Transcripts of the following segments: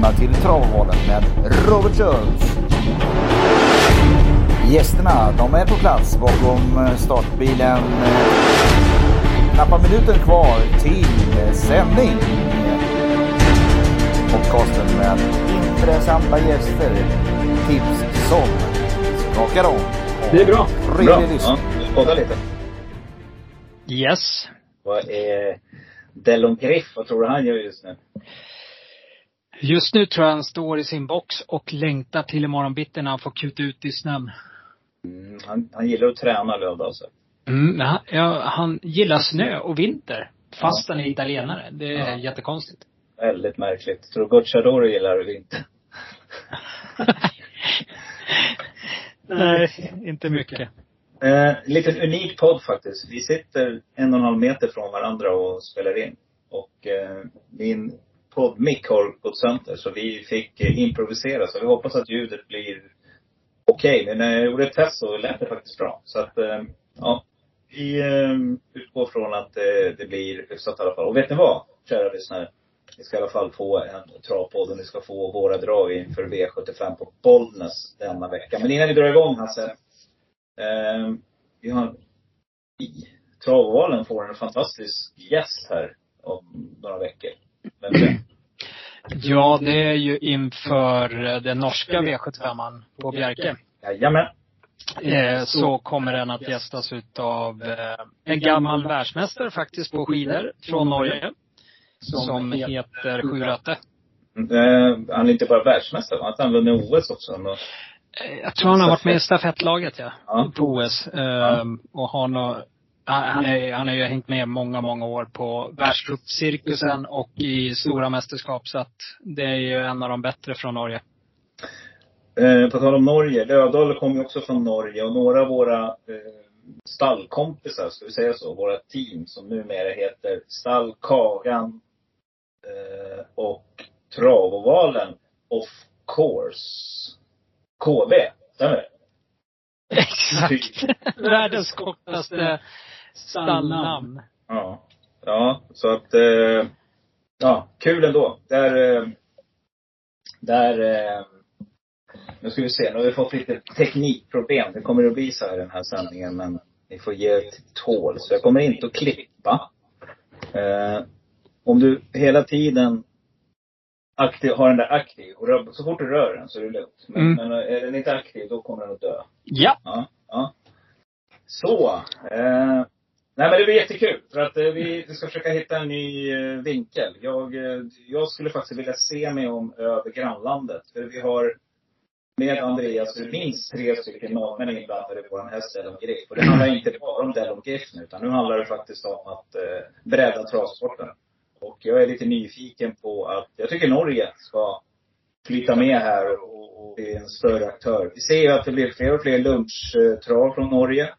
välkomna till Travovalen med Robert Schultz. Gästerna, de är på plats bakom startbilen. Knappa minuter kvar till sändning. Podcasten med intressanta gäster. Tips som skakar om. Det är bra. Bra. Ja, podda lite. Yes. Vad är Delon Griff, vad tror du han gör just nu? Just nu tror jag han står i sin box och längtar till imorgon bitti när han får kuta ut i snön. Mm, han, han gillar att träna lördag alltså? Mm, han, ja, han gillar snö och vinter. Fast ja. han är italienare. Det är ja. jättekonstigt. Väldigt märkligt. Tror du Gocciadoro gillar vinter? Nej, inte mycket. Eh, liten unik podd faktiskt. Vi sitter en och en halv meter från varandra och spelar in. Och eh, min poddmick har gått sönder så vi fick eh, improvisera. Så vi hoppas att ljudet blir okej. Okay. Men när jag gjorde ett test så lät det faktiskt bra. Så att, eh, ja. Vi eh, utgår från att det blir hyfsat i alla fall. Och vet ni vad, kära lyssnare? Ni ska i alla fall få en travpodd och ni ska få våra drag inför V75 på Bollnäs denna vecka. Men innan vi drar igång Hasse. Eh, vi har i Travovalen får en fantastisk gäst här om några veckor. Ja, det är ju inför den norska V75an på Bjerke. Jajamän. Eh, så kommer den att gästas utav eh, en gammal världsmästare faktiskt på skidor från Norge. Som heter Sjuröte. Eh, han är inte bara världsmästare, va? Han vunnit OS också. Eh, jag tror han har varit med i stafettlaget ja. ja. På OS. Ja. Och har nog, han, är, han har ju hängt med många, många år på världscupcirkusen och i stora mästerskap. Så att det är ju en av de bättre från Norge. Eh, på tal om Norge. Lövdahl kommer ju också från Norge och några av våra eh, stallkompisar, ska vi säga så, våra team som numera heter Stall Kagan eh, och Travovalen of course. KB, stämmer det? Exakt. Världens kortaste stallnamn. Ja. Ja, så att, eh, ja, kul ändå. Där, eh, där, eh, nu ska vi se, nu har vi fått lite teknikproblem. Det kommer att bli så här i den här sändningen, men ni får ge er till tål. Så jag kommer inte att klippa. Eh, om du hela tiden aktiv, har den där aktiv. Och rör, så fort du rör den så är det lugnt. Men, mm. men är den inte aktiv, då kommer den att dö. Ja. Ja. ja. Så. Eh, nej men det blir jättekul. För att eh, vi, vi ska försöka hitta en ny eh, vinkel. Jag, eh, jag skulle faktiskt vilja se mig om över grannlandet. För vi har med Andreas minst tre stycken norrmän inblandade i vår häst ställen. Griff. Och det handlar inte bara om Delon Griff nu, utan nu handlar det faktiskt om att eh, bredda travsporten. Och jag är lite nyfiken på att, jag tycker Norge ska flytta med här och, och bli en större aktör. Vi ser ju att det blir fler och fler lunchtrav från Norge.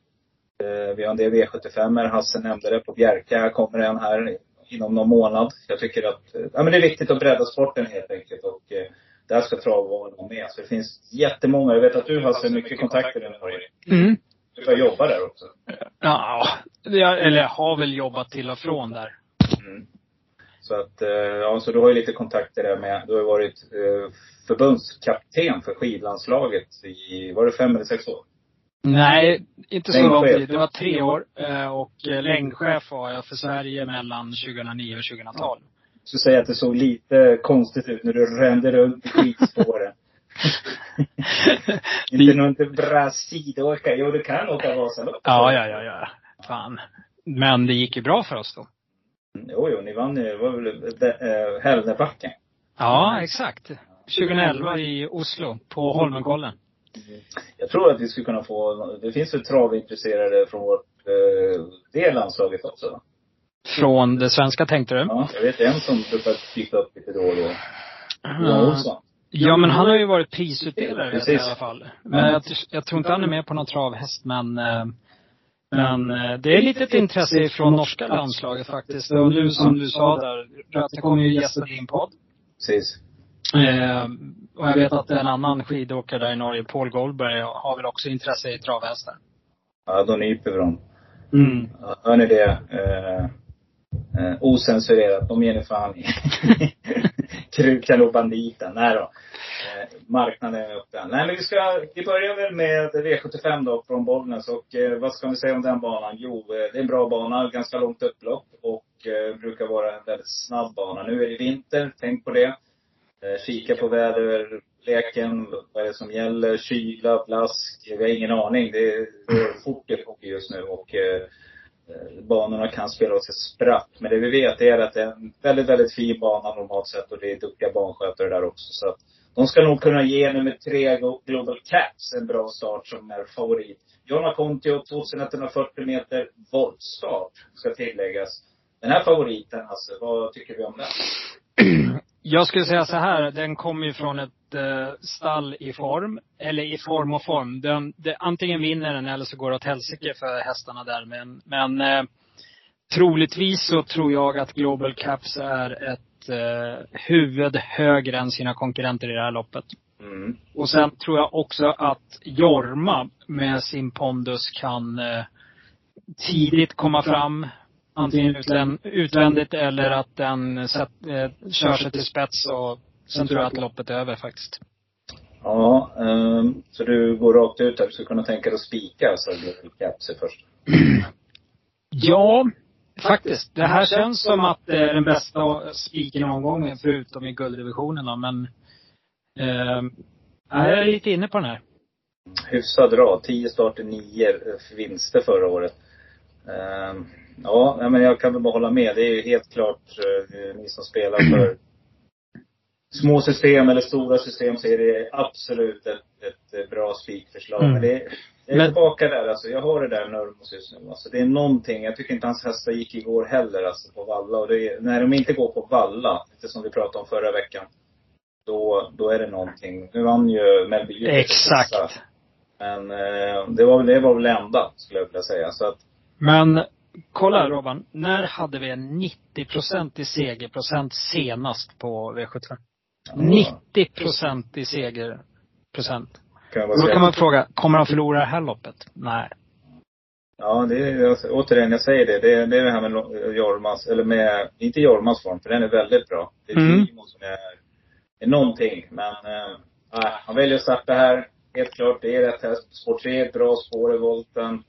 Eh, vi har en del V75 Hasse nämnde det. På Bjerka kommer en här inom någon månad. Jag tycker att, eh, ja men det är viktigt att bredda sporten helt enkelt. Och eh, där ska travvalen vara med. Så det finns jättemånga. Jag vet att du Hasse har mycket kontakter i Norge. Mm. Du får jobba där också. Ja, jag, eller jag har väl jobbat till och från där. Mm. Så att, ja, så du har ju lite kontakter där med, du har ju varit förbundskapten för skidlandslaget i, var det fem eller sex år? Nej, inte så lång tid. Det var tre år. Eh, och längdchef var jag för Sverige mellan 2009 och 2012. Så säger att det såg lite konstigt ut när du rände runt i skidspåren. inte någon inte bra skidåkare. Jo, du kan åka Vasaloppet. Ja, ja, ja, ja. Fan. Men det gick ju bra för oss då. Jo, jo, ni vann ju, det var väl äh? Ja, exakt. 2011 i Oslo, på Holmenkollen. Jag tror att vi skulle kunna få, det finns väl travintresserade från vårt, eh, det landslaget också? Från det svenska tänkte du? Ja, jag vet en som brukar dyka upp lite då och då. Johan Olsson. Ja, men han har ju varit prisutdelare i alla fall. Men jag, jag, tror inte han är med på någon travhäst, men eh, men eh, det är lite ett intresse från norska landslaget faktiskt. Och nu som du sa där, Röte kommer ju gästa din podd. Precis. Eh, och jag vet att en annan skidåkare där i Norge, Paul Goldberg, har väl också intresse i travhästar. Ja, då nyper vi dem. Mm. Hör ni det? Eh, eh, osensurerat. De ger ni fan i. Krukan och banditen. Nej då. Eh, marknaden är öppen. Nej men vi ska, vi börjar väl med V75 då från Bollnäs. Och eh, vad ska vi säga om den banan? Jo, eh, det är en bra bana, ganska långt upplopp. Och eh, brukar vara en väldigt snabb bana. Nu är det vinter, tänk på det. Eh, kika på väderleken, vad är det som gäller? Kyla, blask. Vi har ingen aning. Det går fort i hockey just nu. Och eh, banorna kan spela åt ett spratt. Men det vi vet är att det är en väldigt, väldigt fin bana normalt sett och det är duktiga banskötare där också. Så att de ska nog kunna ge nummer tre Global Caps en bra start som är favorit. Jonna Kontio, 2140 meter voltstart, ska tilläggas. Den här favoriten, alltså, vad tycker vi om den? Jag skulle säga så här, den kommer ju från ett eh, stall i form, eller i form och form. Den, det, antingen vinner den eller så går det åt helsike för hästarna där. Men, men eh, troligtvis så tror jag att Global Caps är ett eh, huvud högre än sina konkurrenter i det här loppet. Mm. Och sen tror jag också att Jorma med sin pondus kan eh, tidigt komma fram antingen utvändigt eller att den sätt, eh, kör sig till spets och sen tror jag att loppet är över faktiskt. Ja, um, så du går rakt ut där. Du skulle kunna tänka dig att spika alltså Capsi först? ja, faktiskt. Det här känns som att det är den bästa spiken i omgången förutom i gulddivisionen då, men eh, jag är lite inne på den här. Hyfsad rad. Tio starter, nio vinster förra året. Um, Ja, men jag kan väl bara hålla med. Det är ju helt klart, eh, ni som spelar för små system eller stora system så är det absolut ett, ett eh, bra spikförslag. Mm. Men det, jag är men... tillbaka där alltså. Jag har det där Nurmos just nu. Alltså det är någonting. Jag tycker inte hans hästar gick igår heller alltså på Valla. Och det är, när de inte går på Valla, som vi pratade om förra veckan. Då, då är det någonting. Nu vann ju Melby Exakt. Men eh, det var väl, det var väl enda, skulle jag vilja säga. Så att, men kolla Robban. När hade vi en 90% i segerprocent senast på V75? Ja. 90% i segerprocent. Kan då kan man fråga, kommer han förlora det här loppet? Nej. Ja, det är, återigen, jag säger det. Det är, det är det här med Jormas, eller med, inte Jormas form, för den är väldigt bra. Det är mm. Timo som är, är någonting. Men, äh, han väljer att starta här. Helt klart, det är rätt häst. Spår 3, bra spår i volten.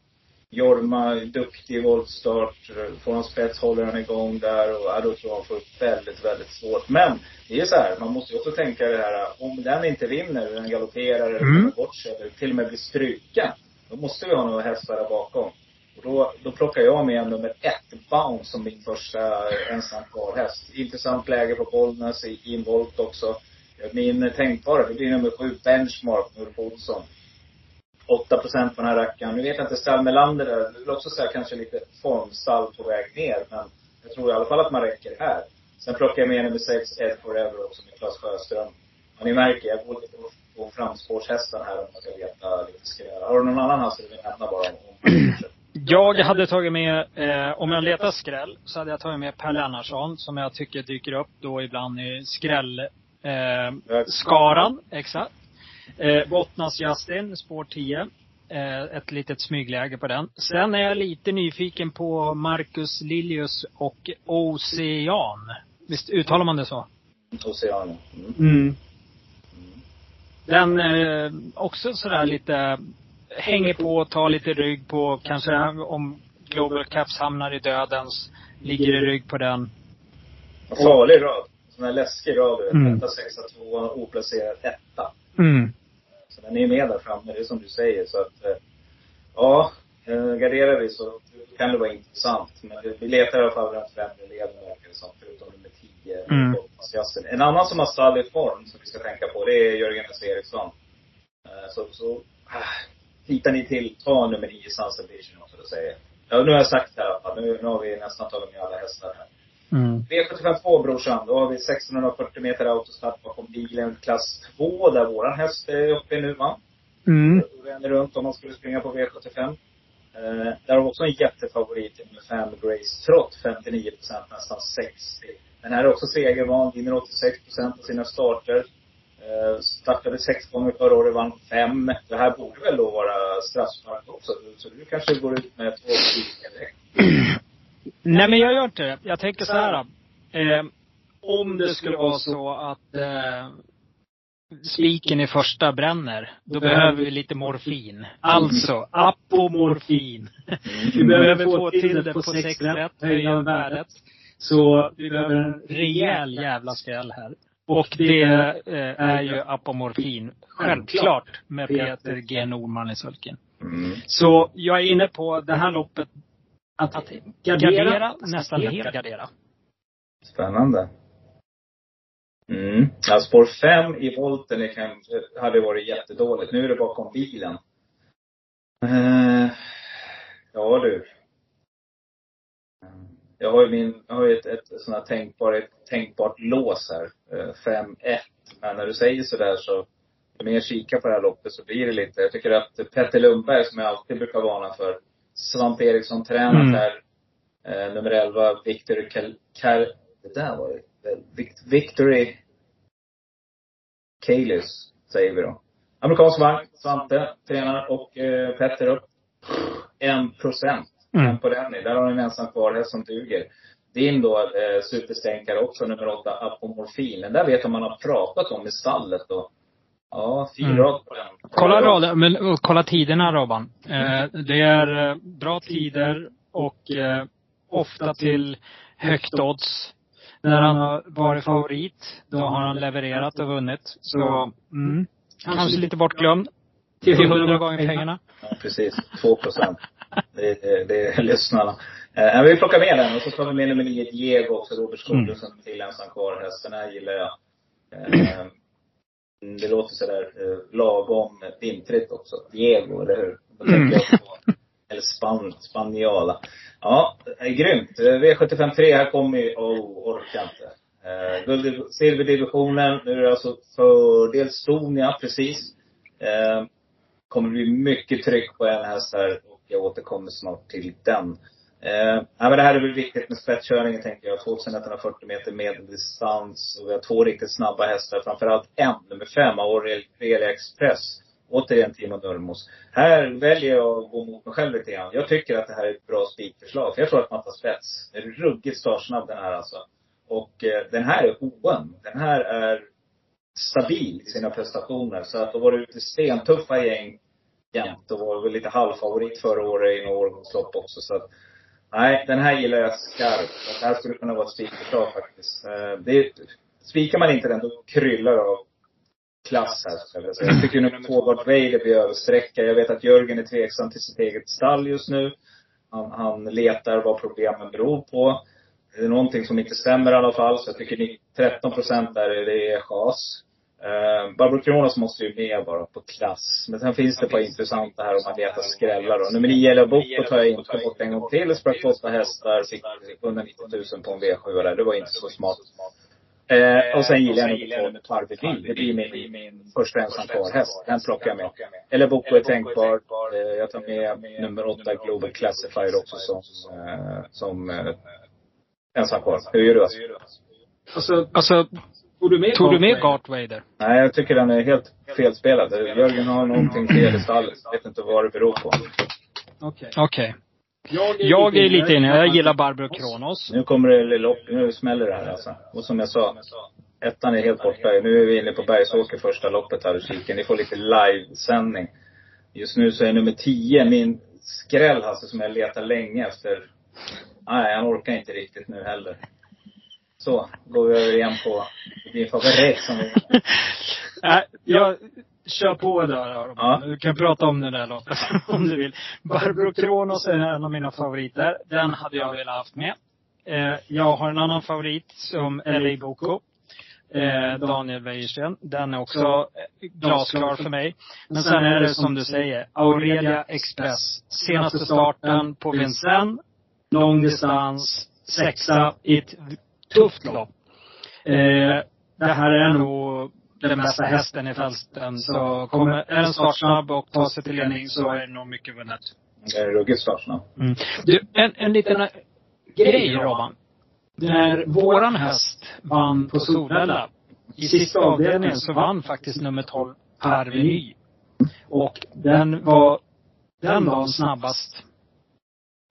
Jorma, duktig voltstart. Får han spets håller han igång där och ja, då tror jag han får väldigt, väldigt svårt. Men det är så här, man måste ju också tänka det här, om den inte vinner, den galopperar eller mm. bort sig eller till och med blir stryken. Då måste vi ha några hästar där bakom. Och då, då plockar jag med nummer ett, Bounce, som min första ensam häst. Intressant läge på Bollnäs i, i en volt också. Min tänkbara, det blir nummer sju, Benchmark, Ulf Olsson. 8 procent på den här rackaren. Nu vet jag inte, Stall Melander där, det vill också säga kanske lite formstall på väg ner. Men jag tror i alla fall att man räcker här. Sen plockar jag med nummer 6, Ed Forever också med Claes Sjöström. Och ni märker, jag går lite på framspårshästen här om man ska veta lite skräll. Har du någon annan häst du vill nämna bara? Om, jag hade tagit med, eh, om jag letar skräll, så hade jag tagit med Per Lennartsson som jag tycker dyker upp då ibland i skräll, eh, skaran. Exakt. Eh, Bottnas Justin, spår 10. Eh, ett litet smygläge på den. Sen är jag lite nyfiken på Marcus Lilius och Ocean. Visst uttalar man det så? Ocean. Mm. mm. Den eh, också sådär lite, hänger på, tar lite rygg på, kanske om Global Caps hamnar i dödens, ligger i rygg på den. Farlig rad. Sån här läskig rad. Mm. Etta, sexa, tvåa, oplacerad etta. Mm. Så den är med där framme, det är som du säger. Så att, eh, ja, eh, garderar vi så kan det vara intressant. Men vi letar i alla fall runt främre leden verkar det som, förutom nummer 10, mm. En annan som har stall i form, som vi ska tänka på, det är Jörgen S. Eriksson. Eh, så, så äh, ni till, ta nummer 9, Sunset Vision också, då säger Ja, nu har jag sagt det i alla fall. Nu, nu har vi nästan tagit med alla hästar här. Mm. V752 brorsan. Då har vi 1640 meter autostart bakom bilen. Klass 2 där våran häst är uppe nu va? Mm. Vänder runt om man skulle springa på V75. Eh, där har vi också en jättefavorit med 5 Grace Trott. 59 procent, nästan 60. Den här är också segervan. Vinner 86 procent av sina starter. Eh, startade sex gånger förra året, vann fem. Det här borde väl då vara straffspark också. Så du kanske går ut med två direkt. Nej men jag gör inte det. Jag tänker så här. Eh, om det skulle vara så att eh, spiken i första bränner, då behöver vi lite morfin. Alltså, apomorfin. Vi behöver få till det på sex rätt, höja värdet. Så vi behöver en rejäl jävla skräll här. Och det eh, är ju apomorfin, självklart, med Peter G Norman i sulken. Mm. Så jag är inne på det här loppet, att, att gardera, gardera nästan helt gardera. Spännande. Mm. Ja, spår 5 i volten kan, hade varit jättedåligt. Nu är det bakom bilen. Uh, ja du. Jag har ju min, jag har ju ett, ett sånt här tänkbart, ett tänkbart lås här. 5-1. Uh, Men när du säger sådär så, ju mer jag kikar på det här loppet så blir det lite, jag tycker att Petter Lundberg som jag alltid brukar varna för, Svante Eriksson tränat mm. här, uh, nummer 11, Victor Kal, Kal, det där var ju, Victory Kalis, säger vi då. Amerikansk vagn, Svante tränar och eh, Petter upp. En procent. Mm. på den. Där har ni en ensam kvar som duger. Din då, eh, superstänkare också, nummer åtta, Apomorfin. Den där vet jag man har pratat om i stallet då. Ja, fyra mm. på den. Kolla, rad, men, kolla tiderna Robban. Eh, det är eh, bra tider och eh, ofta till högt odds. När han har varit favorit, då har han levererat och vunnit. Så, mm, kanske lite bortglömd. Till hundra gånger pengarna. Ja, precis. Två procent. Det, det, det är lyssnarna. Eh, vi plockar med den och så tar vi med nummer nio, Diego också. Robert Skoglund mm. till ensam kvar häst. Den här gillar jag. Eh, det låter sådär eh, lagom vintrigt också. Diego, eller hur? Då tänker mm. jag på, eller span, Spaniola. Ja, är grymt. V753, här kommer ju, oh, orkar inte. Eh, guld, silverdivisionen. Nu är det alltså fördel Stonia, precis. Eh, kommer bli mycket tryck på en häst här och jag återkommer snart till den. Eh, ja, men det här är väl viktigt med spetskörningen tänker jag. 2140 meter medeldistans. Och vi har två riktigt snabba hästar. Framförallt en, nummer fem, Aurelia Express återigen Timo Nurmos. Här väljer jag att gå mot mig själv lite grann. Jag tycker att det här är ett bra spikförslag. För jag tror att man tar spets. Den är ruggigt startsnabb den här alltså. Och eh, den här är oen. Den här är stabil i sina prestationer. Så att då var det ute stentuffa gäng jämt. Och var väl lite halvfavorit förra året i några årgångslopp också. Så att, nej, den här gillar jag skarpt. Det här skulle kunna vara ett spikförslag faktiskt. Eh, det, spikar man inte den, då kryllar det av klass här, skulle jag säga. Jag tycker nu Tobart Vader blir översträcka. Jag vet att Jörgen är tveksam till sitt eget stall just nu. Han, han letar vad problemen beror på. Det är någonting som inte stämmer i alla fall. Så jag tycker 13 procent där, det är chas. Uh, Barbro Kronos måste ju med bara på klass. Men sen finns det ett par intressanta här om man letar skrällar då. Nummer 9, Ella Boko tar jag inte bort en gång till. Sprack på åtta hästar, fick 190 000 på en V7 där. Det var inte så smart. Eh, och sen gillar jag nog på Parvevin. Det blir min, min första ensam kvar-häst. Den plockar jag med. Eller Boko är tänkbar. Eh, jag tar med nummer åtta Global Classified också som, eh, som eh, ensam kvar. Hur gör du alltså? Alltså, alltså Tog du med, tog du med Gart Vader? Nej, jag tycker den är helt felspelad. Jörgen har någonting fel i stallet. Jag vet inte vad det beror på. Okej. Okay. Okay. Jag är, jag är lite inne. Jag gillar Barbro Kronos. Nu kommer det lopp. Nu smäller det här alltså. Och som jag sa. Ettan är helt borta. Nu är vi inne på Bergsåker första loppet här och kikar. Ni får lite livesändning. Just nu så är nummer 10 min skräll alltså som jag letar länge efter. Nej, han orkar inte riktigt nu heller. Så, går vi över igen på din favorit som vi... Nej, jag, Kör på där ja. Du kan prata om det där loppet om du vill. Barbro Kronos är en av mina favoriter. Den hade jag velat haft med. Eh, jag har en annan favorit som LA Boko. Eh, Daniel Wäjersten. Den är också glasklar för mig. Men sen är det som du säger, Aurelia Express. Senaste starten på Vincennes. Långdistans, sexa i ett tufft lopp. Eh, det här är nog den bästa hästen i fälten. Så kommer, är den startsnabb och tar sig till ledning så är det nog mycket vunnet. Det är ruggigt startsnabb. Mm. Du, en, en liten grej Robban. När våran häst vann på Solvalla, i sista avdelningen så vann faktiskt nummer 12 Parveny. Och den var, den var snabbast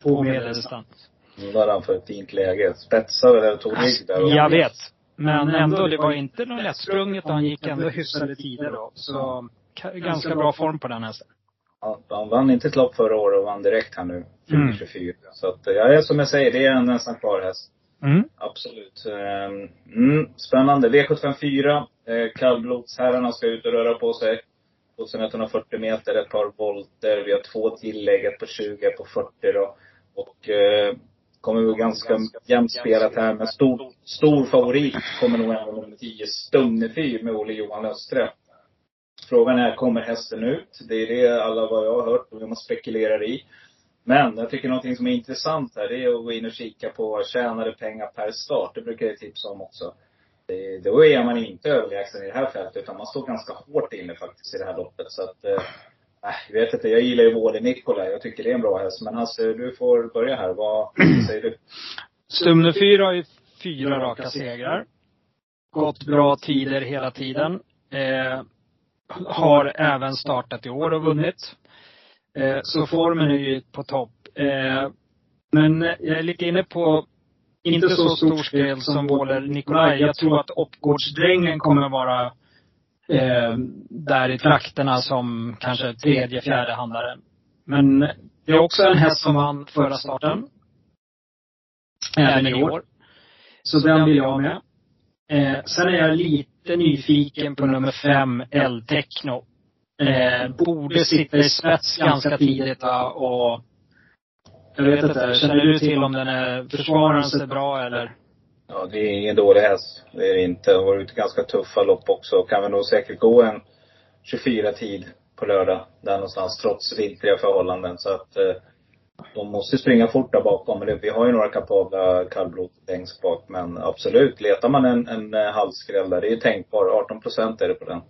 på medeldistans. Nu var han för ett fint läge. Spetsade eller tog rygg där. Jag vet. Men ändå, det var inte något lättsprunget och han gick ändå hyfsade tider då. Så ganska bra form på den hästen. Ja, han vann inte ett lopp förra året och vann direkt här nu, 2024. Mm. Så att, ja, är som jag säger, det är en nästan kvar häst. Mm. Absolut. Ehm, mm, spännande. V754. Eh, Kallblodsherrarna ska ut och röra på sig. 2140 meter, ett par volter. Vi har två tillägg, ett på 20, ett på 40 då. Och eh, kommer vara ganska jämnt spelat här. Men stor, stor favorit kommer nog ändå nummer 10, Stunnefyr med Olle Johan Östre. Frågan är, kommer hästen ut? Det är det alla vad jag har hört och man spekulerar i. Men jag tycker någonting som är intressant här, det är att gå in och kika på tjänade pengar per start. Det brukar jag tipsa om också. Det, då är man inte överlägsen i det här fältet, utan man står ganska hårt inne faktiskt i det här loppet. Så att, eh, jag vet inte, jag gillar ju Vårde Nikola. Jag tycker det är en bra häst. Men Hasse, du får börja här. Vad säger du? Stumne 4 har ju fyra raka segrar. Gått bra tider hela tiden. Eh, har även startat i år och vunnit. Eh, så formen är ju på topp. Eh, men jag är lite inne på, inte så stor spel som Wåler Nikolaj. Jag tror att Oppgårdsdrängen kommer vara eh, där i trakterna som kanske tredje, fjärde handlare. Men det är också en häst som vann förra starten. Även i år. Så den vill jag med. Eh, sen är jag lite nyfiken på nummer fem, L-Techno. Eh, borde sitta i spets ganska tidigt och jag vet inte, känner du till om den är, försvarar sig bra eller? Ja, det är ingen dålig häst. Det är det inte. Har varit ganska tuffa lopp också. Kan väl nog säkert gå en 24-tid på lördag. Där någonstans, trots vintriga förhållanden. Så att eh, de måste springa fort där bakom. Men vi har ju några kapabla kallblod längst bak. Men absolut, letar man en, en eh, halvskräll där, det är tänkbar. 18 procent är det på den.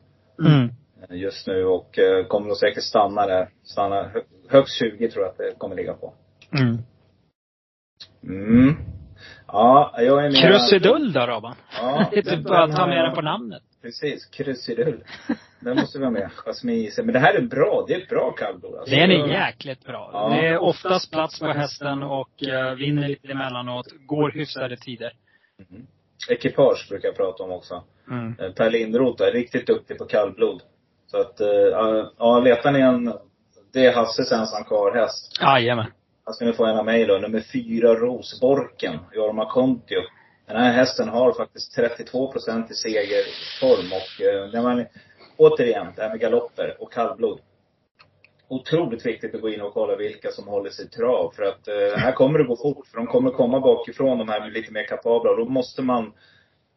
Mm. Eh, just nu och eh, kommer nog säkert stanna där. Stanna högst 20 tror jag att det kommer ligga på. Mm. Mm. Ja, jag är med. Krusidull då Robban? Ja. du bara ta med den på namnet. Precis, krusidull. Den måste vara med. Jasmin Men det här är bra. Det är ett bra kallblod. Alltså. Den är jäkligt bra. Ja. Det är oftast plats på hästen och uh, vinner lite emellanåt. Går hyfsade tider. Mm. Ekipage brukar jag prata om också. Mm. Eh, per Lindroth är riktigt duktig på kallblod. Så att, uh, ja, letar ni en, det är Hasses ensam kvar-häst. Jajamän. Han ska ni få en av mig då. Nummer fyra, Rosborken, Jorma Kontio. Den här hästen har faktiskt 32 procent i segerform och eh, den var, återigen, det här med galopper och kallblod. Otroligt viktigt att gå in och kolla vilka som håller sig trav. För att eh, här kommer det gå fort. För de kommer komma bakifrån, de här lite mer kapabla. Och då måste man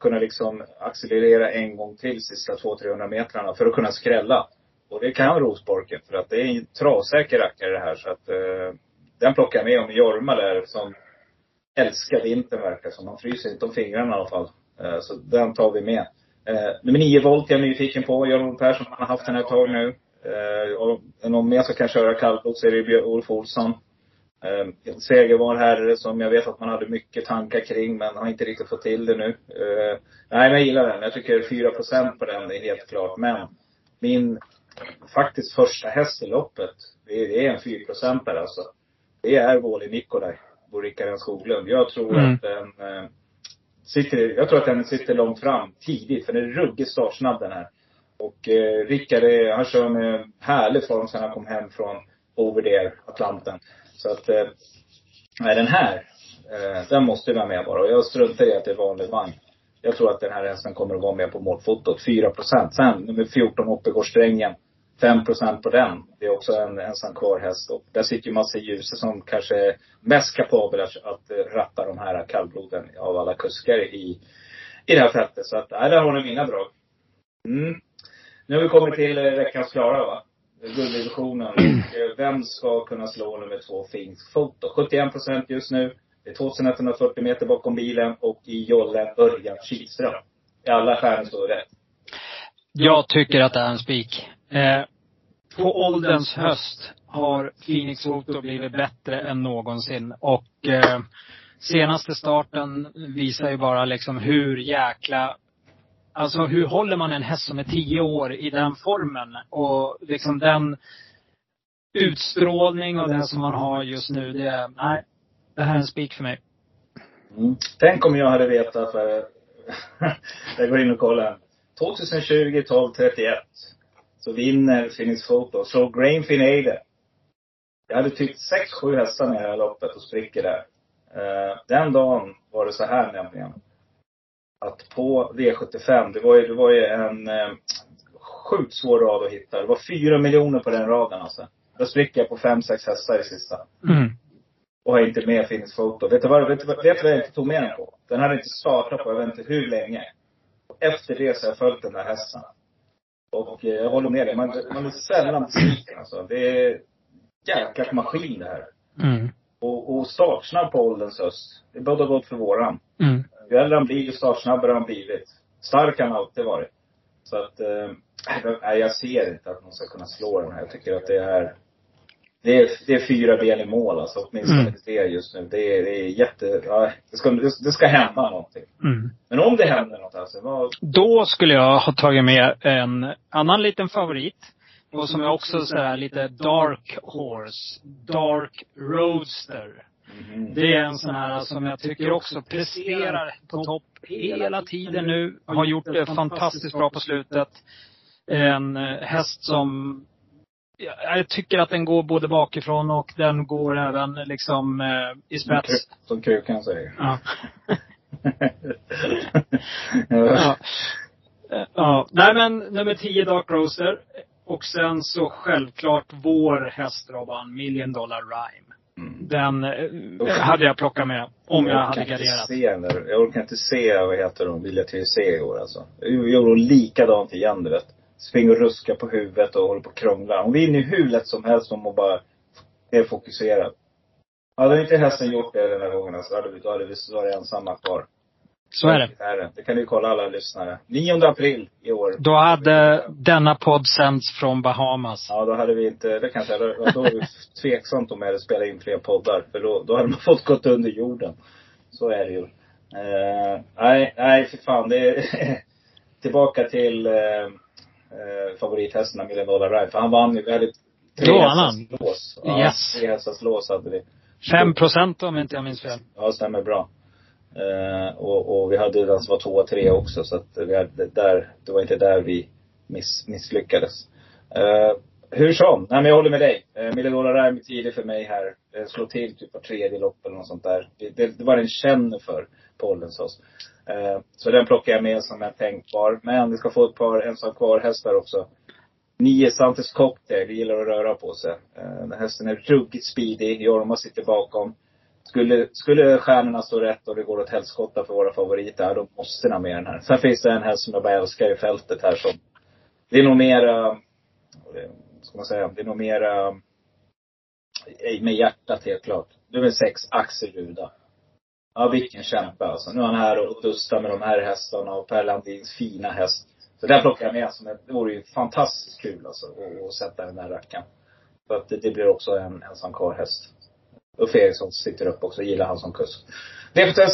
kunna liksom accelerera en gång till sista 200-300 metrarna för att kunna skrälla. Och det kan Rosborken, för att det är en travsäker rackare det här. Så att eh, den plockar jag med om Jorma där som älskar vintern verkar som. Han fryser inte om fingrarna i alla fall. Eh, så den tar vi med. Eh, nummer 9 volt är jag nyfiken på. Göran Persson, han har haft den här ett tag nu. Eh, och är någon mer som kan köra kallblod så är det Ulf Olsson. En segervan herre som jag vet att man hade mycket tankar kring men har inte riktigt fått till det nu. Nej men jag gillar den. Jag tycker 4% på den är helt klart. Men min faktiskt första häst i loppet, det är en 4 alltså det är Wåli Nikolaj och Rickard Skoglund. Jag tror mm. att den eh, sitter, jag tror att den sitter långt fram tidigt. För den är ruggigt startsnabb den här. Och eh, Rickard, han kör med härlig form sen han kom hem från over there, Atlanten. Så att, eh, den här, eh, den måste vara med bara. Och jag struntar i att det är vanlig vagn. Jag tror att den här hästen kommer att vara med på målfotot. 4 procent. Sen nummer 14, Oppegårdssträngen. 5% på den. Det är också en ensam kvar häst. Och där sitter ju Masse Djuse som kanske är mest kapabel att, att ratta de här kallbloden av alla kuskar i, i det här fältet. Så att, nej, där har ni mina drag. Mm. Nu har vi kommit till eh, veckans klara va? Gulddivisionen. Eh, vem ska kunna slå nummer två Finsk Foto? 71 procent just nu. Det är 2140 meter bakom bilen och i jollen Örjan Kihlström. I alla stjärnor står rätt. Jag tycker att det är en spik. Eh, på ålderns höst har Phoenix Voto blivit bättre än någonsin. Och eh, senaste starten visar ju bara liksom hur jäkla Alltså hur håller man en häst som är tio år i den formen? Och liksom den utstrålning och det som man har just nu, det är, nej, det här är en spik för mig. Mm. Tänk om jag hade vetat för eh, jag går in och kollar. 2020, 12, 31. Så vinner Phoenix Photo. Så Grainfin Eide. Jag hade tyckt 6-7 hästar i det här loppet och spricker där. Uh, den dagen var det så här nämligen. Att på V75, det var ju, det var ju en uh, sjukt svår rad att hitta. Det var fyra miljoner på den raden alltså. Då spricker jag på fem, sex hästar i sista. Mm. Och har inte med Phoenix Photo. Vet du vad, vet vet vad jag inte tog med den på? Den hade inte startat på jag vet inte hur länge. Och efter det så har jag följt den där hästen. Och eh, jag håller med dig. Man, man är sällan besviken alltså. Det är jäkla maskin det här. Mm. Och, och startsnabb på ålderns höst. Det borde gått för våran. Mm. Ju äldre han blir, ju startsnabbare har han blivit. Stark har han alltid varit. Så att, eh, jag ser inte att någon ska kunna slå den här. Jag tycker att det är, det är, det är fyra ben i mål alltså. Åtminstone Mm. tre just nu. Det är, det är jätte, ja, det ska, det, ska hända någonting. Mm. Men om det händer något alltså, vad, Då skulle jag ha tagit med en annan liten favorit. Och som är också så här lite dark horse. Dark roadster. mhm. Det är en sån här som jag tycker också presterar på topp hela tiden nu. Har gjort det fantastiskt bra på slutet. En eh, häst som jag jag tycker att den går både bakifrån och den går även liksom eh, i spets. Som krukan säger. Ja. Ja. Ja. Nej men nummer 10 Dark Roaster. Och sen så självklart vår häst Robban, Million Dollar Rhyme. Mm. Den eh, hade jag plockat med om jag orkar hade garderat. se. Jag orkar inte se, vad heter hon, Vilja TVC i år alltså. Jag gjorde likadant igen du vet. Springer och ruskar på huvudet och håller på och krånglar. Hon vinner ju hur lätt som helst om hon bara är fokuserad. Hade inte hästen gjort det den här gången så hade vi, då hade vi varit ensamma kvar. Så är det. Det kan du kolla alla lyssnare. 9 april i år. Då hade denna podd sänds från Bahamas. Ja, då hade vi inte, det kanske, då då var det tveksamt om jag hade spelat in fler poddar. För då, då hade man fått gått under jorden. Så är det ju. Eh, nej, nej för fan. Det är tillbaka till eh, eh, favorithästarna Million Dollar Ride. För han vann ju, vi hade tre hästars lås. Ja, Yes. Tre hästars lås hade vi. Fem procent om inte jag minns fel. Ja, stämmer bra. Eh, och, och vi hade den som var två och tre också. Så att vi hade, där, det var inte där vi miss, misslyckades. Eh, hur som, nej men jag håller med dig. Eh, Millidola är tidig för mig här. Eh, slå till typ på tredje lopp eller något sånt där. Det, det, det var den känner för på Ollensås. Eh, så den plockar jag med som en tänkbar. Men vi ska få ett par ensam kvar hästar också. Nio Santes Cocktail, gillar att röra på sig. Eh, den hästen är ruggigt speedy. Jorma sitter bakom. Skulle, skulle stjärnorna stå rätt och det går åt helskotta för våra favoriter, då måste den ha med den här. Sen finns det en häst som jag bara älskar i fältet här som, det är nog mera, vad ska man säga, det är nog mera med hjärtat helt klart. Du är väl sex, Axel Ruda. Ja, vilken kämpe alltså. Nu är han här och dustar med de här hästarna och Per Landins fina häst. Så där plockar jag med som ett, det vore ju fantastiskt kul alltså att, sätta den där rackaren. För att det, det blir också en ensam karlhäst. Uffe Eriksson sitter upp också, gillar han som kusk. V76,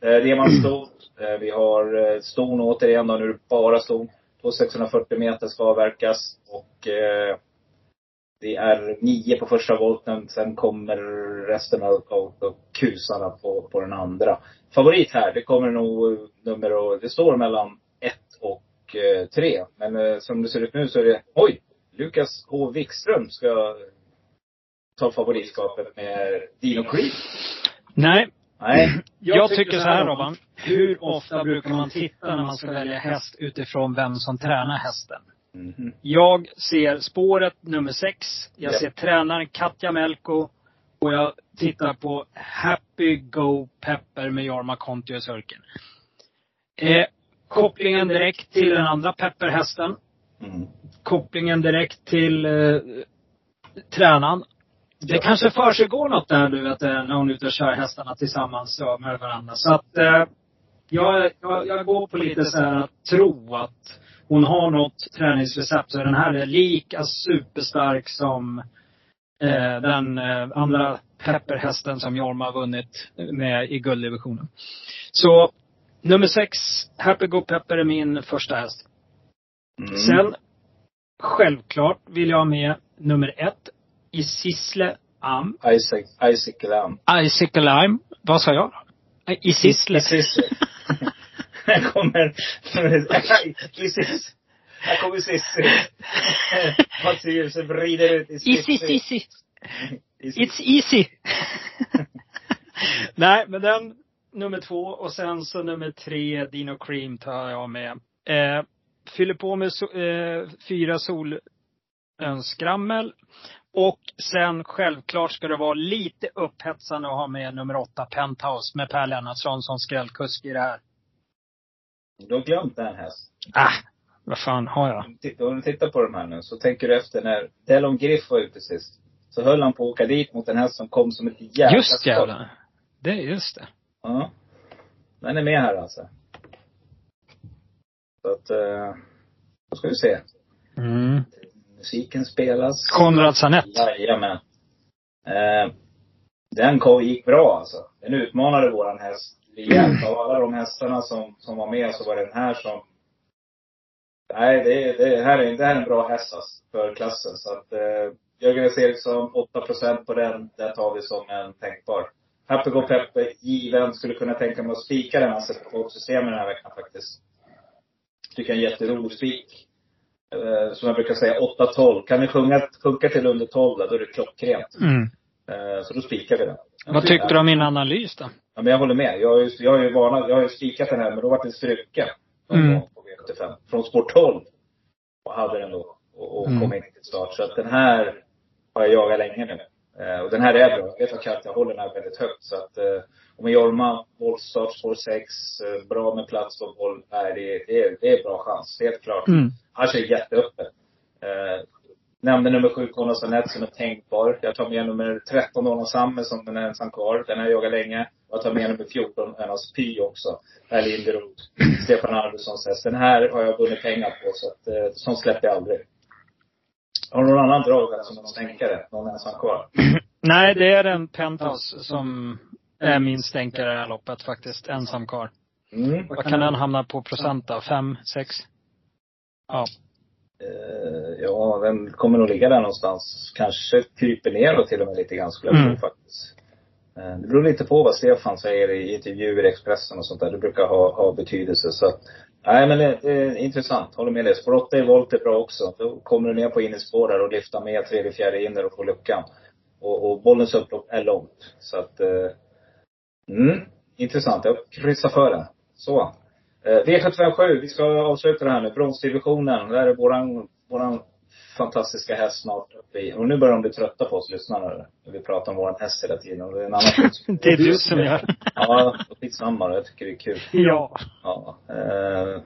eh, Reman ston. Eh, vi har eh, ston återigen då, nu är det bara ston. På 640 meter ska avverkas och eh, det är nio på första volten. Sen kommer resten av, av, av kusarna på, på den andra. Favorit här, det kommer nog nummer och, det står mellan ett och eh, tre. Men eh, som det ser ut nu så är det, oj! Lukas H. Wikström ska ta favoritskapet med Dino Creek. Nej, Nej. jag tycker så här Robban. Hur ofta brukar man titta när man ska välja häst utifrån vem som tränar hästen? Mhm. Jag ser spåret nummer sex. Jag Ja. ser tränaren Katja Melko. Och jag tittar på Happy Go Pepper med Jorma Kontio i sulken. Eh, kopplingen direkt till den andra pepperhästen. Mm. Kopplingen direkt till eh, tränaren. Det kanske försiggår något där du vet, eh, när hon är ute och kör hästarna tillsammans med varandra. Så att eh, jag, jag, jag går på lite så här att tro att hon har något träningsrecept. Så den här är lika superstark som eh, den eh, andra pepperhästen som Jorma har vunnit med i gulddivisionen. Så nummer sex, Happy Go Pepper är min första häst. Mm. Sen, självklart vill jag ha med nummer ett, Isisle Am. Isaac, Isaac Lam. Icicle Lime. Vad sa jag? Isisle. Isisle. Här kommer Isis. Här kommer Cissi. Mattias vrider ut i Easy, easy. It's easy. Nej, men den nummer två och sen så nummer tre, Dino Cream tar jag med. Eh, fyller på med so eh, fyra solönskrammel. Och sen självklart ska det vara lite upphetsande att ha med nummer åtta, Penthouse, med Per Lennartsson som skrällkusk i det här. Du har glömt en häst. Ah, vad fan har jag? Om du tittar på de här nu så tänker du efter när Delon Griff var ute sist. Så höll han på att åka dit mot en häst som kom som ett jävla Just jävlar. Det är just det. Ja. Den är med här alltså. Så att, eh, då ska vi se. Mm. Musiken spelas. Konrad Sanett. Jajamän. Eh, den kom, gick bra alltså. Den utmanade våran häst rejält. Av alla de hästarna som, som var med så var det den här som Nej, det, det, här är, det här är en bra häst alltså, för klassen. Så att eh, Jörgen S. Eriksson, 8% på den. Den tar vi som en tänkbar. Happy Go Peppe, given. Skulle kunna tänka mig att spika den alltså på systemet den här veckan faktiskt. Tycker jag är en jätterolig spik. Eh, som jag brukar säga, 8-12. Kan vi sjunga, sjunka till under 12 då är det klockrent. Mm. Eh, så då spikar vi den. Vad tyckte du om min analys då? Ja, men jag håller med. Jag har jag ju varnat, jag har ju spikat den här, men då var det struken. Mm. På V75. Från sport 12. Och hade den då. Och, och Mm. kom in till start. Så att den här har jag jagat länge nu. Eh, och den här är bra. Jag vet att jag håller den här väldigt högt. Så att, eh, och med Jorma, voltstart, spår 6, eh, bra med plats och boll. Nej, det, det, är, det är bra chans. Helt klart. Mm. Han kör jätteöppet. Eh, nämnde nummer 7, Konas Anette, som är tänkbar. Jag tar med nummer 13, Donna Samme, som den är ensam kvar. Den har jag jagat länge. Jag tar med nummer 14, Önas Py också. Per Linderoth, Stefan Arvidssons häst. Den här har jag vunnit pengar på, så att, eh, sånt släpper jag aldrig. Har du någon annan drag som någon stänkare? Någon ensam kvar? Nej, det är en Penthouse som är min stänkare i det här loppet faktiskt. Ensam kvar. Mm. Vad kan den hamna på procent då? Fem, sex? Ja. Eh, ja, den kommer nog ligga där någonstans. Kanske kryper neråt till och med lite grann skulle jag tro Mm. faktiskt. Eh, Det beror lite på vad Stefan säger i intervjuer i Expressen och sånt där. Det brukar ha, ha betydelse. Så att, nej men det, är intressant. Håller med dig. Spår 8 i volt är bra också. Då kommer du ner på innerspår där och lyfter med tredje, fjärde inner och får luckan. Och, och bollens upplopp är långt. Så att, eh, mm, intressant. Jag kryssar för den. Så. Eh, V757, vi ska avsluta det här nu. Bronsdivisionen. Där är våran, våran fantastiska häst snart uppe i. Och nu börjar de bli trötta på oss lyssnarna. När vi pratar om våran häst hela tiden. Och det är en annan Det är du som gör. Ja, skitsamma. Jag tycker det är kul. Ja. Ja. Eh,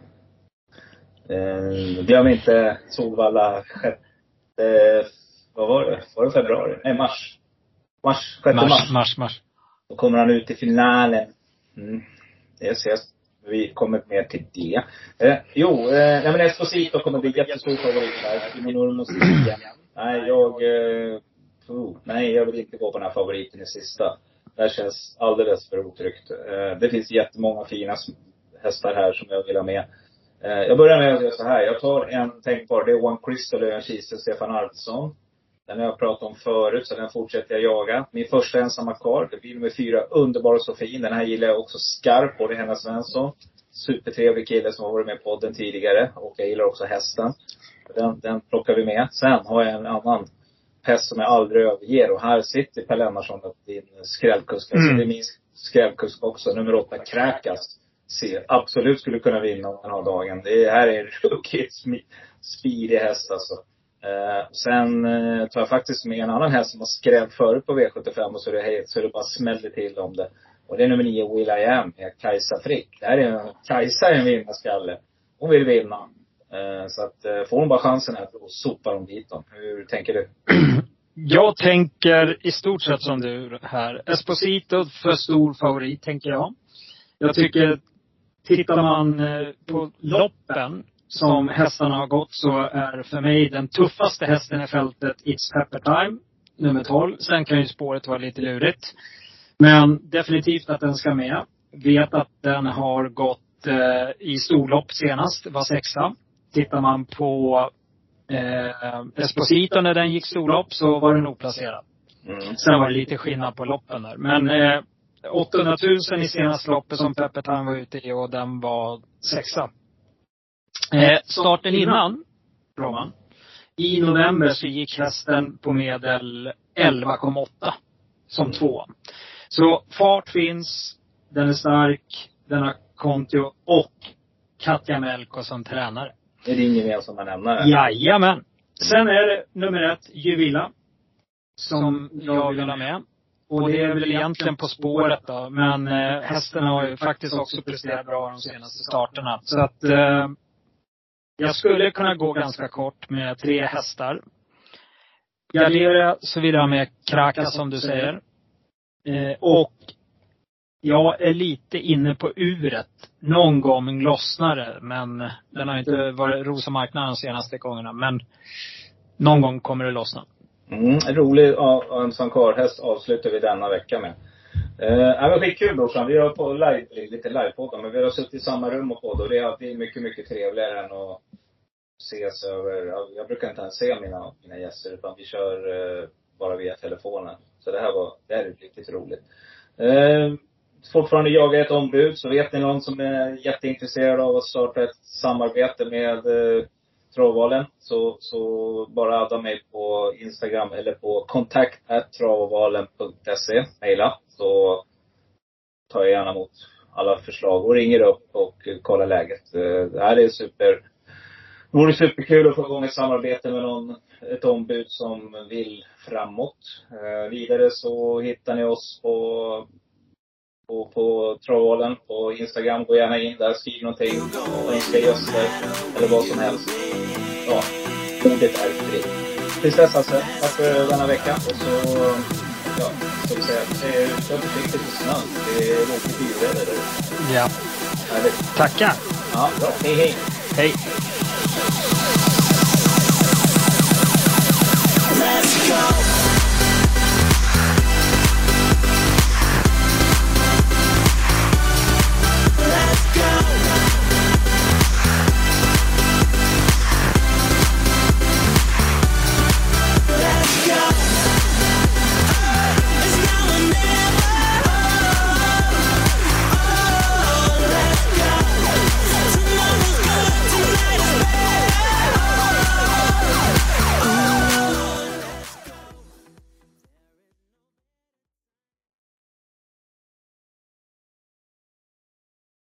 eh, glöm inte Solvalla sjätte, vad var det? Var det februari? Nej, mars. Mars, sjätte mars. Mars, mars, mars. Då kommer han ut i finalen. Mm. Det ses. Vi kommer mer till det. Eh, jo, eh, nej men Esposito kommer bli jättestor favorit där. Timo Urmos. Nej, jag... Eh, oh, nej, jag vill inte gå på den här favoriten i sista. Det här känns alldeles för otryggt. Eh, det finns jättemånga fina hästar här som jag vill ha med. Eh, jag börjar med att göra så här. Jag tar en tänkbar. Det är One Crystal och en Kise, Stefan Arvidsson. Den har jag pratat om förut, så den fortsätter jag jaga. Min första ensamma kvar, det blir nummer fyra, Underbara Sofin. Den här gillar jag också skarpt, både Henna Svensson. Supertrevlig kille som har varit med i podden tidigare. Och jag gillar också hästen. Den, den plockar vi med. Sen har jag en annan häst som jag aldrig överger. Och här sitter Per Lennartsson, din skrällkusk. Alltså Mm. det är min skrällkusk också. Nummer åtta, Kräkas. Se, absolut skulle kunna vinna om den har dagen. Det här är en ruggigt speedig häst alltså. Eh, sen eh, tar jag faktiskt med en annan häst som har skrällt förut på V75 och så är det, så det bara smäller till om det. Och det är nummer nio, Will I Am med Kajsa Frick. Det här är en, Kajsa är en vinnarskalle. Hon vill vinna. Eh, så att eh, får hon bara chansen här, då sopar hon dit dem. Hur tänker du? Jag tänker i stort sett som du här. Esposito för stor favorit, tänker jag. Jag tycker, tittar man eh, på loppen som hästarna har gått så är för mig den tuffaste hästen i fältet It's Pepper Time, nummer 12. Sen kan ju spåret vara lite lurigt. Men definitivt att den ska med. Vet att den har gått eh, i storlopp senast, var sexa. Tittar man på eh, Esposito när den gick storlopp så var den oplacerad. Mm. Sen var det lite skillnad på loppen där. Men eh, 800 000 i senaste loppet som Peppe Tan var ute i och den var sexa. Eh, starten innan, Roman. I november så gick hästen på medel 11,8 som två. Så fart finns, den är stark, den har Kontio och Katja Melko som tränare. Det är din gemensamma nämnare. Jajamän. Sen är det nummer ett, Juvilla. Som jag vill ha med. Och det är väl egentligen På spåret då. Men eh, hästen har ju faktiskt också presterat bra de senaste starterna. Så att eh, jag skulle kunna gå ganska kort med tre hästar. Gardera så vill jag ha med Kraka som du säger. Eh, och jag är lite inne på uret. Någon gång lossnar det, men den har inte varit rosa marknaden de senaste gångerna. Men någon gång kommer det lossna. Mm, rolig Ömsan karlhäst avslutar vi denna vecka med. Eh, men skitkul brorsan. Vi har på live, lite livepoddar, men vi har suttit i samma rum och poddat. Och det är alltid mycket, mycket trevligare än att ses över, jag brukar inte ens se mina, mina gäster utan vi kör eh, bara via telefonen. Så det här var, det här är riktigt roligt. Eh, fortfarande jagar ett ombud, så vet ni någon som är jätteintresserad av att starta ett samarbete med eh, Travvalen så, så bara adda mig på Instagram eller på kontakttravvalen.se, Mejla. Så tar jag gärna emot alla förslag och ringer upp och kollar läget. Eh, det här är super det vore superkul att få igång ett samarbete med någon, ett ombud som vill framåt. Eh, vidare så hittar ni oss på, på, på Travvalen på Instagram. Gå gärna in där, skriv någonting. Önska gäster eller vad som helst. Ja, ordet är fritt. Tills dess alltså, tack för denna vecka. Och så, ja, ska vi säga, kör försiktigt på snön. Det är lågt i Ja. Härligt. Tackar. Ja, bra. Hej, hej. Hej. Let's go.